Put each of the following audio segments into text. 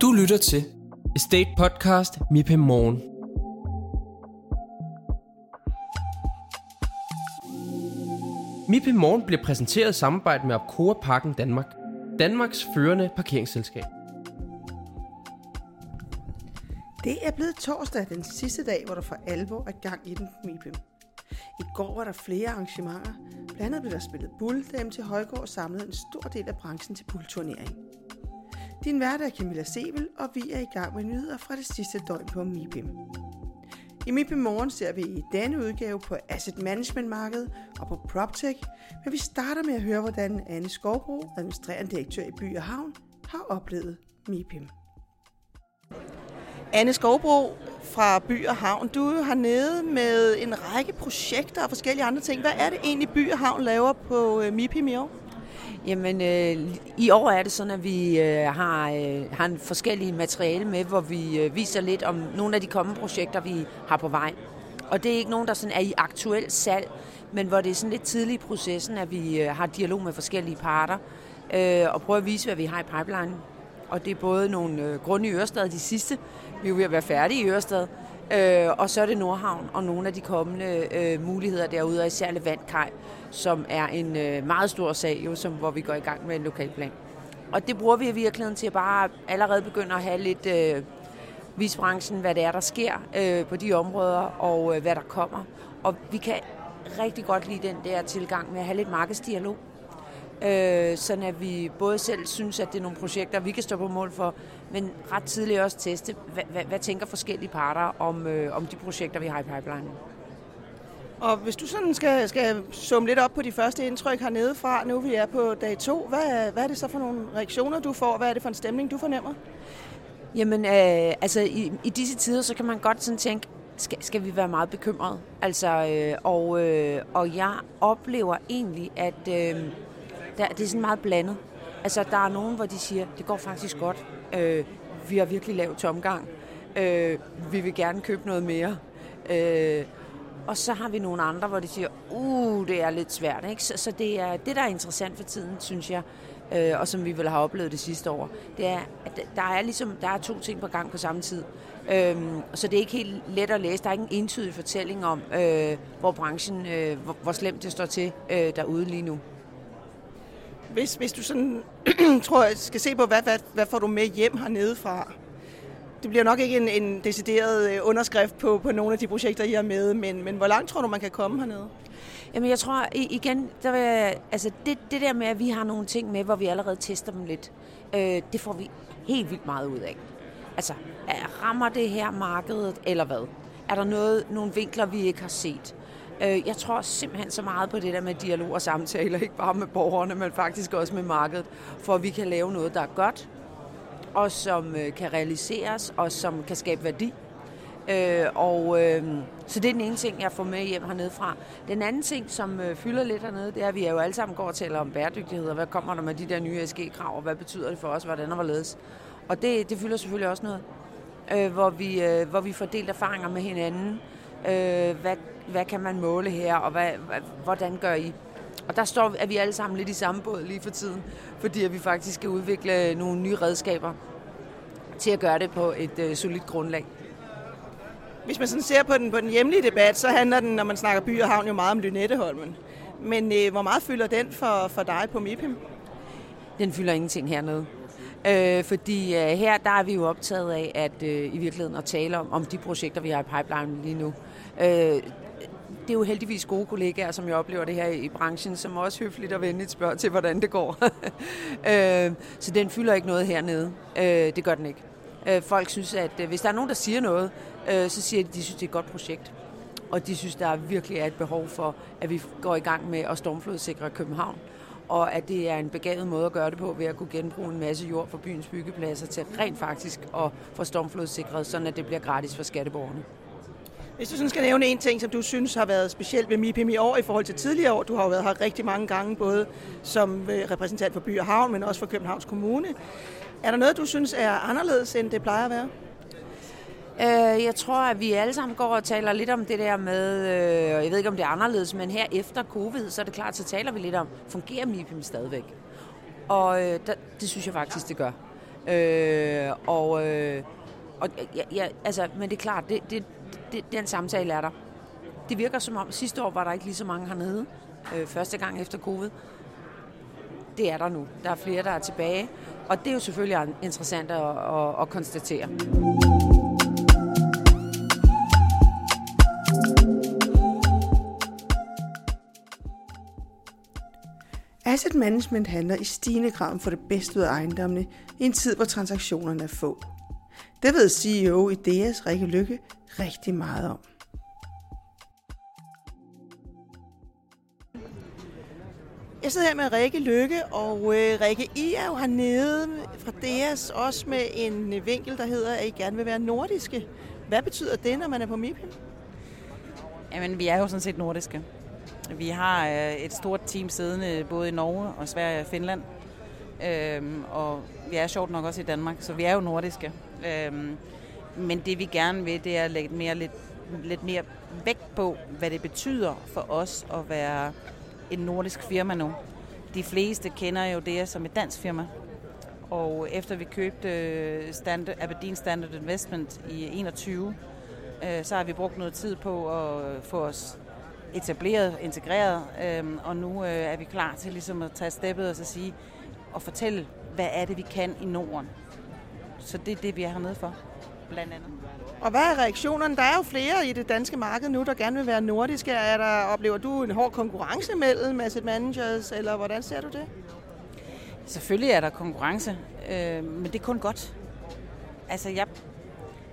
Du lytter til Estate Podcast MIPE Morgen. MIPE Morgen bliver præsenteret i samarbejde med Opcoa Parken Danmark, Danmarks førende parkeringsselskab. Det er blevet torsdag, den sidste dag, hvor der for alvor er gang i den MIPE. I går var der flere arrangementer. Blandt andet blev der spillet bull, da MT Højgaard samlede en stor del af branchen til bullturneringen. Din vært er Camilla Sebel, og vi er i gang med nyheder fra det sidste døgn på MIPIM. I MIPIM Morgen ser vi i denne udgave på Asset Management markedet og på PropTech, men vi starter med at høre, hvordan Anne Skovbro, administrerende direktør i By og Havn, har oplevet MIPIM. Anne Skovbro fra By og Havn, du er jo hernede med en række projekter og forskellige andre ting. Hvad er det egentlig, By og Havn laver på øh, MIPIM i år? Jamen, øh, i år er det sådan, at vi øh, har, øh, har en forskellige materiale med, hvor vi øh, viser lidt om nogle af de kommende projekter, vi har på vej. Og det er ikke nogen, der sådan er i aktuel salg, men hvor det er sådan lidt tidligt i processen, at vi øh, har dialog med forskellige parter øh, og prøver at vise, hvad vi har i pipeline. Og det er både nogle øh, grunde i Ørestad, de sidste. Vi er ved at være færdige i Ørestad. Øh, og så er det Nordhavn og nogle af de kommende øh, muligheder derude, og især Levantkaj, som er en øh, meget stor sag, jo, som, hvor vi går i gang med en lokalplan. Og det bruger vi i virkeligheden til at bare allerede begynde at have lidt øh, visbranchen, hvad det er, der sker øh, på de områder, og øh, hvad der kommer. Og vi kan rigtig godt lide den der tilgang med at have lidt markedsdialog. Øh, sådan at vi både selv synes, at det er nogle projekter, vi kan stå på mål for, men ret tidligt også teste, hvad, hvad, hvad tænker forskellige parter om, øh, om de projekter, vi har i pipeline. Og hvis du sådan skal, skal summe lidt op på de første indtryk hernede fra, nu vi er på dag to, hvad, hvad er det så for nogle reaktioner, du får? Hvad er det for en stemning, du fornemmer? Jamen, øh, altså i, i disse tider, så kan man godt sådan tænke, skal, skal vi være meget bekymrede? Altså, øh, og, øh, og jeg oplever egentlig, at øh, der, det er sådan meget blandet. Altså, der er nogen, hvor de siger, det går faktisk godt. Øh, vi har virkelig lavet tomgang. Øh, vi vil gerne købe noget mere. Øh, og så har vi nogle andre, hvor de siger, uh, det er lidt svært. Ikke? Så, så det er det, der er interessant for tiden, synes jeg, øh, og som vi vel har oplevet det sidste år, det er, at der er ligesom der er to ting på gang på samme tid. Øhm, så det er ikke helt let at læse. Der er ikke en entydig fortælling om, øh, hvor branchen, øh, hvor, hvor slemt det står til øh, derude lige nu. Hvis, hvis du sådan, tror jeg, skal se på, hvad, hvad, hvad får du med hjem hernede fra? Det bliver nok ikke en, en decideret øh, underskrift på, på nogle af de projekter, I har med, men, men hvor langt tror du, man kan komme hernede? Jamen jeg tror igen, der vil, altså det, det der med, at vi har nogle ting med, hvor vi allerede tester dem lidt, øh, det får vi helt vildt meget ud af. Altså, rammer det her markedet, eller hvad? Er der noget, nogle vinkler, vi ikke har set? Øh, jeg tror simpelthen så meget på det der med dialog og samtaler, ikke bare med borgerne, men faktisk også med markedet, for at vi kan lave noget, der er godt, og som øh, kan realiseres, og som kan skabe værdi. Øh, og øh, så det er den ene ting, jeg får med hjem hernede fra. Den anden ting, som øh, fylder lidt hernede, det er, at vi jo alle sammen går og taler om bæredygtighed, og hvad kommer der med de der nye SG-krav, og hvad betyder det for os, hvordan og hvorledes. Og det, det fylder selvfølgelig også noget, øh, hvor, vi, øh, hvor vi får delt erfaringer med hinanden. Øh, hvad, hvad kan man måle her, og hvad, hvordan gør I? Og der står, at vi alle sammen lidt i samme båd lige for tiden, fordi at vi faktisk skal udvikle nogle nye redskaber til at gøre det på et øh, solidt grundlag. Hvis man sådan ser på den, på den hjemlige debat, så handler den, når man snakker by og havn, jo meget om Lynetteholmen. Men øh, hvor meget fylder den for, for dig på MIPIM? Den fylder ingenting hernede. Øh, fordi øh, her der er vi jo optaget af at øh, i virkeligheden at tale om, om de projekter, vi har i pipeline lige nu. Øh, det er jo heldigvis gode kollegaer, som jeg oplever det her i branchen, som også høfligt og venligt spørger til, hvordan det går. øh, så den fylder ikke noget hernede. Øh, det gør den ikke. Øh, folk synes, at øh, hvis der er nogen, der siger noget, øh, så siger de, at de synes, det er et godt projekt. Og de synes, der virkelig er et behov for, at vi går i gang med at stormflodsikre København. Og at det er en begavet måde at gøre det på, ved at kunne genbruge en masse jord fra byens byggepladser til rent faktisk at få stormflodsikret, sådan at det bliver gratis for skatteborgerne. Hvis du sådan skal nævne en ting, som du synes har været specielt ved MIPIM i år i forhold til tidligere år, du har jo været her rigtig mange gange, både som øh, repræsentant for By og Havn, men også for Københavns Kommune. Er der noget, du synes er anderledes, end det plejer at være? Øh, jeg tror, at vi alle sammen går og taler lidt om det der med, øh, og jeg ved ikke, om det er anderledes, men her efter covid, så er det klart, så taler vi lidt om, fungerer MIPIM stadigvæk? Og det, der, det synes jeg faktisk, det gør. Øh, og, og ja, ja, altså, men det er klart, det, det, det, den samtale er der. Det virker som om, sidste år var der ikke lige så mange hernede, øh, første gang efter covid. Det er der nu. Der er flere, der er tilbage. Og det er jo selvfølgelig interessant at, at, at konstatere. Asset management handler i stigende grad om at få det bedste ud af ejendommene i en tid, hvor transaktionerne er få. Det ved CEO i DS, Rikke Lykke, rigtig meget om. Jeg sidder her med Rikke Lykke, og øh, Rikke, I er jo hernede fra DS også med en øh, vinkel, der hedder, at I gerne vil være nordiske. Hvad betyder det, når man er på MIPIM? Jamen, vi er jo sådan set nordiske. Vi har øh, et stort team siddende både i Norge og Sverige og Finland. Øhm, og vi er sjovt nok også i Danmark, så vi er jo nordiske. Øhm, men det vi gerne vil, det er at lægge mere, lidt, lidt mere vægt på, hvad det betyder for os at være en nordisk firma nu. De fleste kender jo det som et dansk firma. Og efter vi købte øh, Standard, Aberdeen Standard Investment i 21, øh, så har vi brugt noget tid på at få os etableret, integreret, øh, og nu øh, er vi klar til ligesom at tage steppet og så sige, og fortælle, hvad er det, vi kan i Norden. Så det er det, vi er hernede for, blandt andet. Og hvad er reaktionerne? Der er jo flere i det danske marked nu, der gerne vil være nordiske. Er der, oplever du en hård konkurrence mellem asset managers, eller hvordan ser du det? Selvfølgelig er der konkurrence, øh, men det er kun godt. Altså, jeg,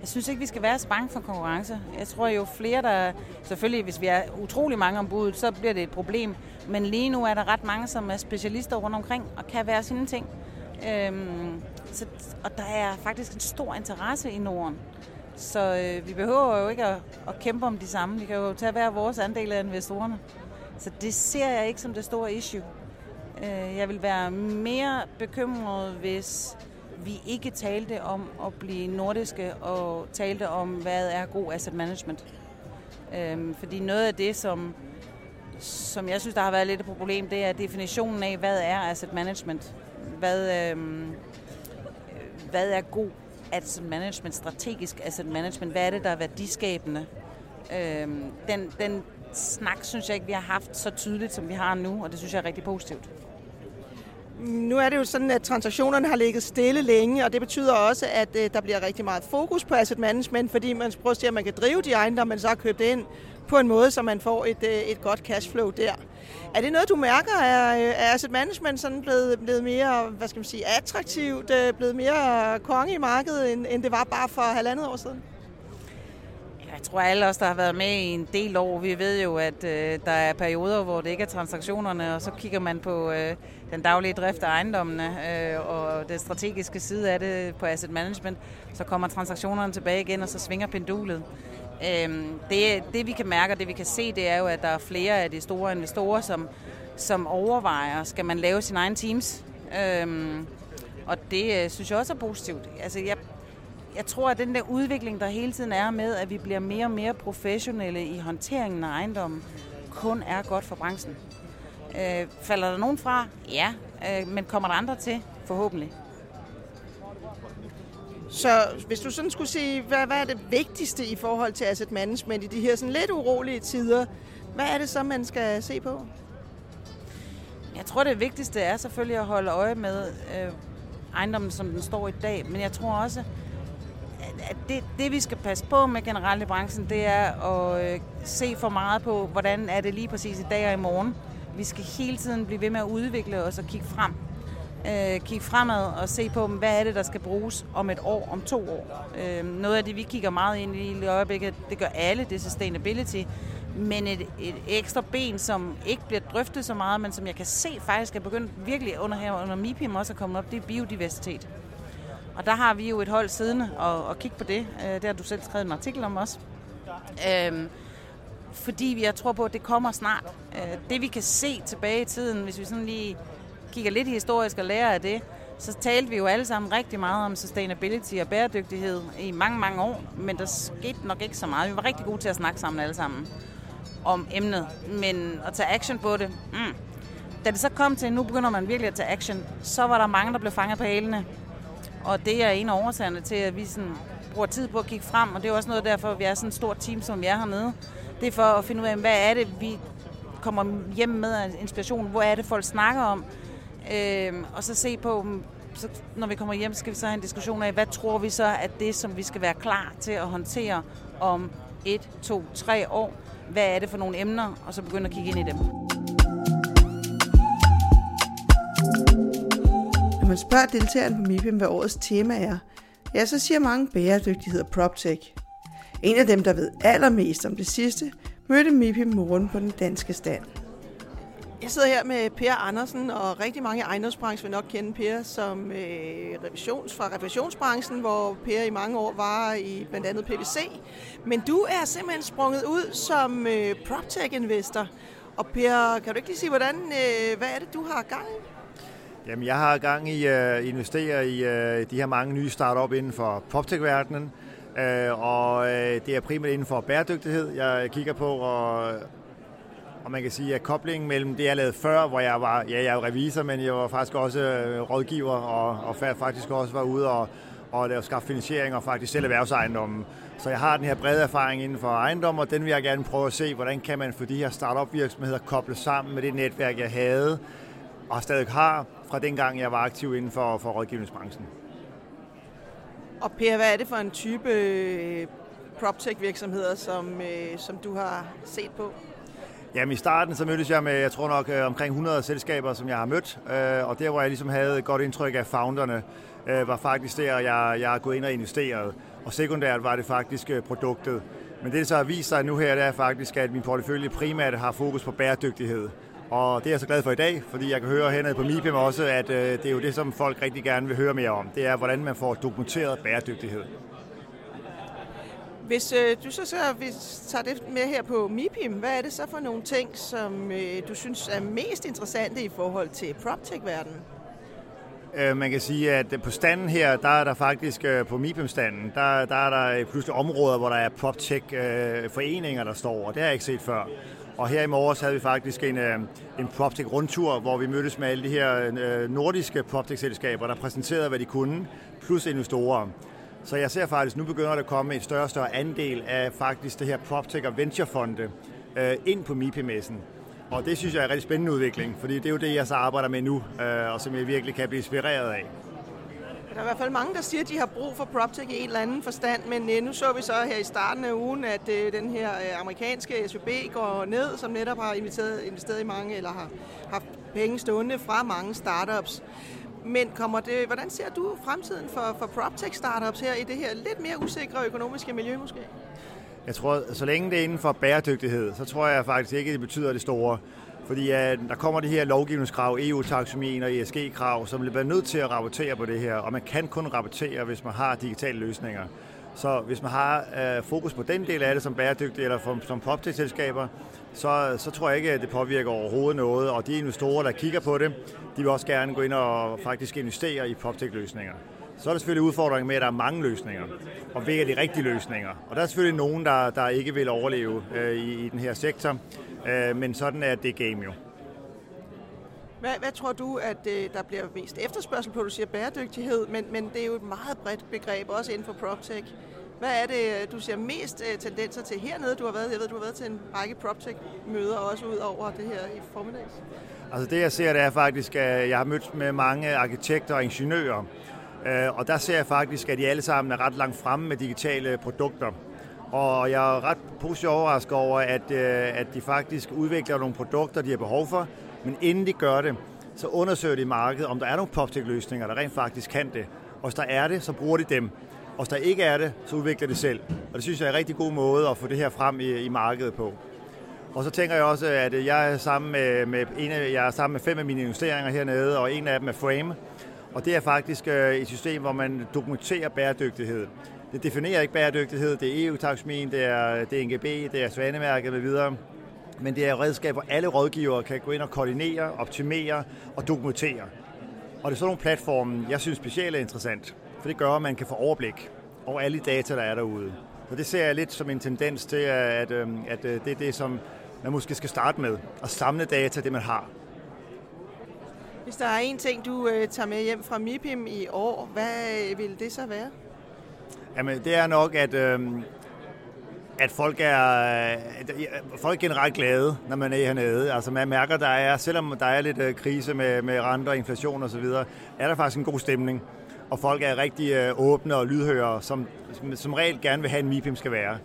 jeg synes ikke, vi skal være så bange for konkurrence. Jeg tror jo flere, der... Selvfølgelig, hvis vi er utrolig mange ombud, så bliver det et problem. Men lige nu er der ret mange, som er specialister rundt omkring og kan være sine ting. Øhm, så, og der er faktisk en stor interesse i Norden. Så øh, vi behøver jo ikke at, at kæmpe om de samme. Vi kan jo tage hver vores andel af investorerne. Så det ser jeg ikke som det store issue. Øh, jeg vil være mere bekymret, hvis vi ikke talte om at blive nordiske og talte om, hvad er god asset management. Øh, fordi noget af det, som, som jeg synes, der har været lidt et problem, det er definitionen af, hvad er asset management. Hvad, øh, hvad er god asset management, strategisk asset management, hvad er det, der er værdiskabende? Øhm, den, den snak synes jeg ikke, vi har haft så tydeligt, som vi har nu, og det synes jeg er rigtig positivt. Nu er det jo sådan, at transaktionerne har ligget stille længe, og det betyder også, at øh, der bliver rigtig meget fokus på asset management, fordi man prøver at se, at man kan drive de ejendomme, man så har købt ind på en måde, så man får et, øh, et godt cashflow der. Er det noget, du mærker? Er, øh, er asset management sådan blevet, blevet mere hvad skal man sige, attraktivt, øh, blevet mere konge i markedet, end, end det var bare for halvandet år siden? Tror alle os, der har været med i en del år, vi ved jo, at øh, der er perioder, hvor det ikke er transaktionerne, og så kigger man på øh, den daglige drift af ejendommene øh, og den strategiske side af det på asset management. Så kommer transaktionerne tilbage igen, og så svinger pendulet. Øh, det, det vi kan mærke, og det vi kan se, det er jo, at der er flere af de store investorer, som, som overvejer, skal man lave sin egen teams? Øh, og det øh, synes jeg også er positivt. Altså, jeg, jeg tror, at den der udvikling, der hele tiden er med, at vi bliver mere og mere professionelle i håndteringen af ejendommen, kun er godt for branchen. Øh, falder der nogen fra? Ja. Øh, men kommer der andre til? Forhåbentlig. Så hvis du sådan skulle sige, hvad, hvad er det vigtigste i forhold til asset management i de her sådan lidt urolige tider, hvad er det så, man skal se på? Jeg tror, det vigtigste er selvfølgelig at holde øje med øh, ejendommen, som den står i dag. Men jeg tror også, at det, det vi skal passe på med generelt i branchen, det er at øh, se for meget på, hvordan er det lige præcis i dag og i morgen. Vi skal hele tiden blive ved med at udvikle os og kigge frem øh, kigge fremad og se på, hvad er det, der skal bruges om et år, om to år. Øh, noget af det, vi kigger meget ind i i øjeblikket, det gør alle, det er sustainability, men et, et ekstra ben, som ikke bliver drøftet så meget, men som jeg kan se faktisk er begyndt virkelig under her, under MIPIM også at komme op, det er biodiversitet. Og der har vi jo et hold siddende og, og kigge på det. Øh, det har du selv skrevet en artikel om også. Øh, fordi jeg tror på, at det kommer snart. Øh, det vi kan se tilbage i tiden, hvis vi sådan lige kigger lidt historisk og lærer af det, så talte vi jo alle sammen rigtig meget om sustainability og bæredygtighed i mange, mange år, men der skete nok ikke så meget. Vi var rigtig gode til at snakke sammen alle sammen om emnet, men at tage action på det, mm. da det så kom til, nu begynder man virkelig at tage action, så var der mange, der blev fanget på hælene. Og det er en af årsagerne til, at vi sådan bruger tid på at kigge frem, og det er også noget derfor, at vi er sådan et stort team, som vi er hernede. Det er for at finde ud af, hvad er det, vi kommer hjem med af inspiration, hvor er det, folk snakker om, øh, og så se på, mm, så når vi kommer hjem, skal vi så have en diskussion af, hvad tror vi så, at det, som vi skal være klar til at håndtere om et, to, tre år, hvad er det for nogle emner, og så begynde at kigge ind i dem. Når man spørger deltagerne på MIPIM, hvad årets tema er, ja, så siger mange bæredygtighed og PropTech. En af dem, der ved allermest om det sidste, mødte MIPIM morgen på den danske stand. Jeg sidder her med Per Andersen, og rigtig mange i ejendomsbranchen vil nok kende Per som øh, revisions, fra revisionsbranchen, hvor Per i mange år var i blandt andet PVC. Men du er simpelthen sprunget ud som øh, PropTech-investor. Og Per, kan du ikke lige sige, hvordan, øh, hvad er det, du har gang i? Jamen, jeg har gang i at uh, investere i uh, de her mange nye startup inden for PropTech-verdenen. Uh, øh, og uh, det er primært inden for bæredygtighed, jeg kigger på, og og man kan sige, at koblingen mellem det, jeg lavede før, hvor jeg var, ja, jeg er revisor, men jeg var faktisk også øh, rådgiver, og, og faktisk også var ude og, og lave skaffe finansiering og faktisk selv erhvervsejendommen. Så jeg har den her brede erfaring inden for ejendom, og den vil jeg gerne prøve at se, hvordan kan man få de her startup virksomheder koblet sammen med det netværk, jeg havde og stadig har fra dengang, jeg var aktiv inden for, for rådgivningsbranchen. Og Per, hvad er det for en type øh, PropTech virksomheder, som, øh, som du har set på? Jamen i starten så mødtes jeg med, jeg tror nok øh, omkring 100 selskaber, som jeg har mødt, og der hvor jeg ligesom havde et godt indtryk af founderne, var faktisk der, jeg, jeg er gået ind og investeret, og sekundært var det faktisk produktet. Men det, der så har vist sig nu her, det er faktisk, at min portefølje primært har fokus på bæredygtighed. Og det er jeg så glad for i dag, fordi jeg kan høre hernede på MIPIM også, at øh, det er jo det, som folk rigtig gerne vil høre mere om. Det er, hvordan man får dokumenteret bæredygtighed. Hvis øh, du så, så hvis tager det med her på MIPIM, hvad er det så for nogle ting, som øh, du synes er mest interessante i forhold til PropTech-verdenen? Øh, man kan sige, at på standen her, der er der faktisk øh, på MIPIM-standen, der, der er der øh, pludselig områder, hvor der er PropTech-foreninger, øh, der står, og det har jeg ikke set før. Og her i morges havde vi faktisk en, en PropTech-rundtur, hvor vi mødtes med alle de her nordiske PropTech-selskaber, der præsenterede, hvad de kunne, plus investorer. Så jeg ser faktisk, nu begynder der at komme en større og større andel af faktisk det her PropTech og venturefonde ind på MIPI-messen. Og det synes jeg er en rigtig spændende udvikling, fordi det er jo det, jeg så arbejder med nu, øh, og som jeg virkelig kan blive inspireret af. Der er i hvert fald mange, der siger, at de har brug for PropTech i en eller anden forstand, men øh, nu så vi så her i starten af ugen, at øh, den her amerikanske SVB går ned, som netop har investeret, investeret i mange, eller har haft penge stående fra mange startups. Men kommer det, hvordan ser du fremtiden for, for PropTech startups her i det her lidt mere usikre økonomiske miljø måske? Jeg tror, så længe det er inden for bæredygtighed, så tror jeg faktisk ikke, at det betyder det store. Fordi at der kommer de her lovgivningskrav, EU-taxomien og ESG-krav, som bliver nødt til at rapportere på det her. Og man kan kun rapportere, hvis man har digitale løsninger. Så hvis man har øh, fokus på den del af det som bæredygtig eller som, som poptech-selskaber, så, så tror jeg ikke, at det påvirker overhovedet noget. Og de investorer, der kigger på det, de vil også gerne gå ind og faktisk investere i poptech-løsninger. Så er der selvfølgelig udfordringen med, at der er mange løsninger, og hvilke er de rigtige løsninger. Og der er selvfølgelig nogen, der, der ikke vil overleve øh, i, i den her sektor, øh, men sådan er det game jo. Hvad, hvad tror du, at øh, der bliver mest efterspørgsel på? Du siger bæredygtighed, men, men det er jo et meget bredt begreb, også inden for PropTech. Hvad er det, du ser mest øh, tendenser til hernede? Du har været, jeg ved, du har været til en række PropTech-møder også ud over det her i formiddags. Altså det, jeg ser, det er faktisk, at jeg har mødt med mange arkitekter og ingeniører, øh, Øh, og der ser jeg faktisk, at de alle sammen er ret langt fremme med digitale produkter. Og jeg er ret positivt overrasket over, at, øh, at de faktisk udvikler nogle produkter, de har behov for, men inden de gør det, så undersøger de markedet, om der er nogle poptech-løsninger, der rent faktisk kan det. Og hvis der er det, så bruger de dem. Og hvis der ikke er det, så udvikler det selv. Og det synes jeg er en rigtig god måde at få det her frem i, i markedet på. Og så tænker jeg også, at jeg er sammen med, med, en af, jeg er sammen med fem af mine investeringer hernede, og en af dem er Frame. Og det er faktisk øh, et system, hvor man dokumenterer bæredygtighed. Det definerer ikke bæredygtighed, det er EU-taxmin, det er, øh, DNGB, det er Svanemærket med videre. Men det er et redskab, hvor alle rådgivere kan gå ind og koordinere, optimere og dokumentere. Og det er sådan nogle platforme, jeg synes specielt er interessant. For det gør, at man kan få overblik over alle de data, der er derude. Så det ser jeg lidt som en tendens til, at, øh, at det er det, som man måske skal starte med. At samle data, det man har. Hvis der er en ting, du øh, tager med hjem fra MIPIM i år, hvad øh, vil det så være? Jamen, det er nok, at, øh, at folk er, at folk er generelt glade, når man er hernede. Altså man mærker, der er, selvom der er lidt øh, krise med, med renter, inflation osv., er der faktisk en god stemning. Og folk er rigtig øh, åbne og lydhøre, som, som, som regel gerne vil have, en MIPIM skal være.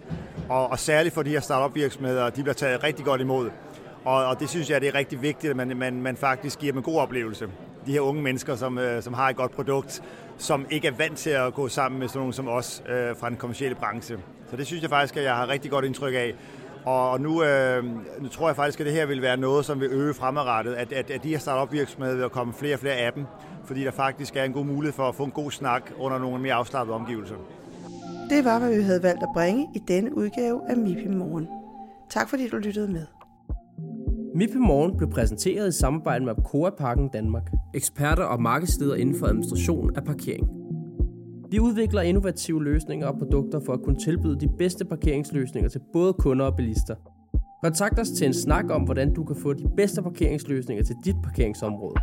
Og, og særligt for de her startup virksomheder, de bliver taget rigtig godt imod. Og, og det synes jeg, det er rigtig vigtigt, at man, man, man faktisk giver dem en god oplevelse. De her unge mennesker, som, øh, som har et godt produkt, som ikke er vant til at gå sammen med sådan nogen som os øh, fra den kommercielle branche. Så det synes jeg faktisk, at jeg har rigtig godt indtryk af. Og nu, øh, nu tror jeg faktisk, at det her vil være noget, som vil øge fremadrettet, at, at, at de her startup virksomheder vil komme flere og flere af dem, fordi der faktisk er en god mulighed for at få en god snak under nogle mere afslappede omgivelser. Det var, hvad vi havde valgt at bringe i denne udgave af MIPI Morgen. Tak fordi du lyttede med. MIP Morgen blev præsenteret i samarbejde med Apcoa Parken Danmark, eksperter og markedsleder inden for administration af parkering. Vi udvikler innovative løsninger og produkter for at kunne tilbyde de bedste parkeringsløsninger til både kunder og bilister. Kontakt os til en snak om, hvordan du kan få de bedste parkeringsløsninger til dit parkeringsområde.